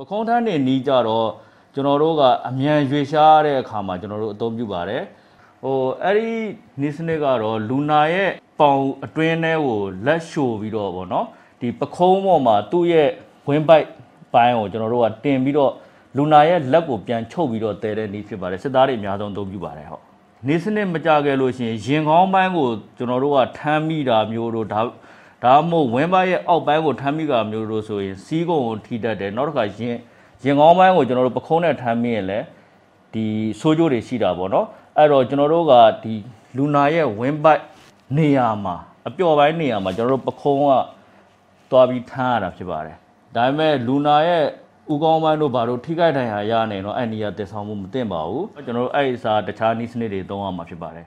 ပခုံးထမ်းနေနီးကြတော့ ကျွန်တော်တို့ကအမြန်ရွေရှားတဲ့အခါမှာကျွန်တော်တို့အသုံးပြုပါတယ်ဟိုအဲ့ဒီနီးစနစ်ကတော့လူနာရဲ့ပေါင်အတွင်းထဲကိုလက်ရှို့ပြီးတော့ဗောနော်ဒီပခုံးပေါ်မှာသူ့ရဲ့ဝင်းပိုက်ပိုင်းကိုကျွန်တော်တို့ကတင်ပြီးတော့လူနာရဲ့လက်ကိုပြန်ချုပ်ပြီးတော့တဲတဲ့နီးဖြစ်ပါတယ်စစ်သားတွေအများဆုံးအသုံးပြုပါတယ်ဟုတ်နေစနစ်မကြခဲ့လို့ရှိရင်ရင်ကောင်းပိုင်းကိုကျွန်တော်တို့ကထမ်းမိတာမျိုးတို့ဒါဒါမှမဟုတ်ဝင်းပိုင်းရဲ့အောက်ပိုင်းကိုထမ်းမိတာမျိုးတို့ဆိုရင်စီးကုံကိုထိတတ်တယ်နောက်တစ်ခါရင် ရင်ကောင်းပိုင်းကိုကျွန်တော်တို့ပခုံးနဲ့ထမ်းမိရင်လည်းဒီဆိုးကျိုးတွေရှိတာပေါ့နော်အဲ့တော့ကျွန်တော်တို့ကဒီလူနာရဲ့ဝင်းပိုက်နေရာမှာအပျော်ပိုင်းနေရာမှာကျွန်တော်တို့ပခုံးကသွားပြီးထမ်းရတာဖြစ်ပါတယ်ဒါပေမဲ့လူနာရဲ့ဥကောင်းပိုင်းတို့ဘာလို့ထိခိုက်ဒဏ်ရာရနေတော့အဲ့နေရာတည်ဆောင်မှုမသင့်ပါဘူးကျွန်တော်တို့အဲ့အစားတခြားနည်းစနစ်တွေသုံးရမှာဖြစ်ပါတယ်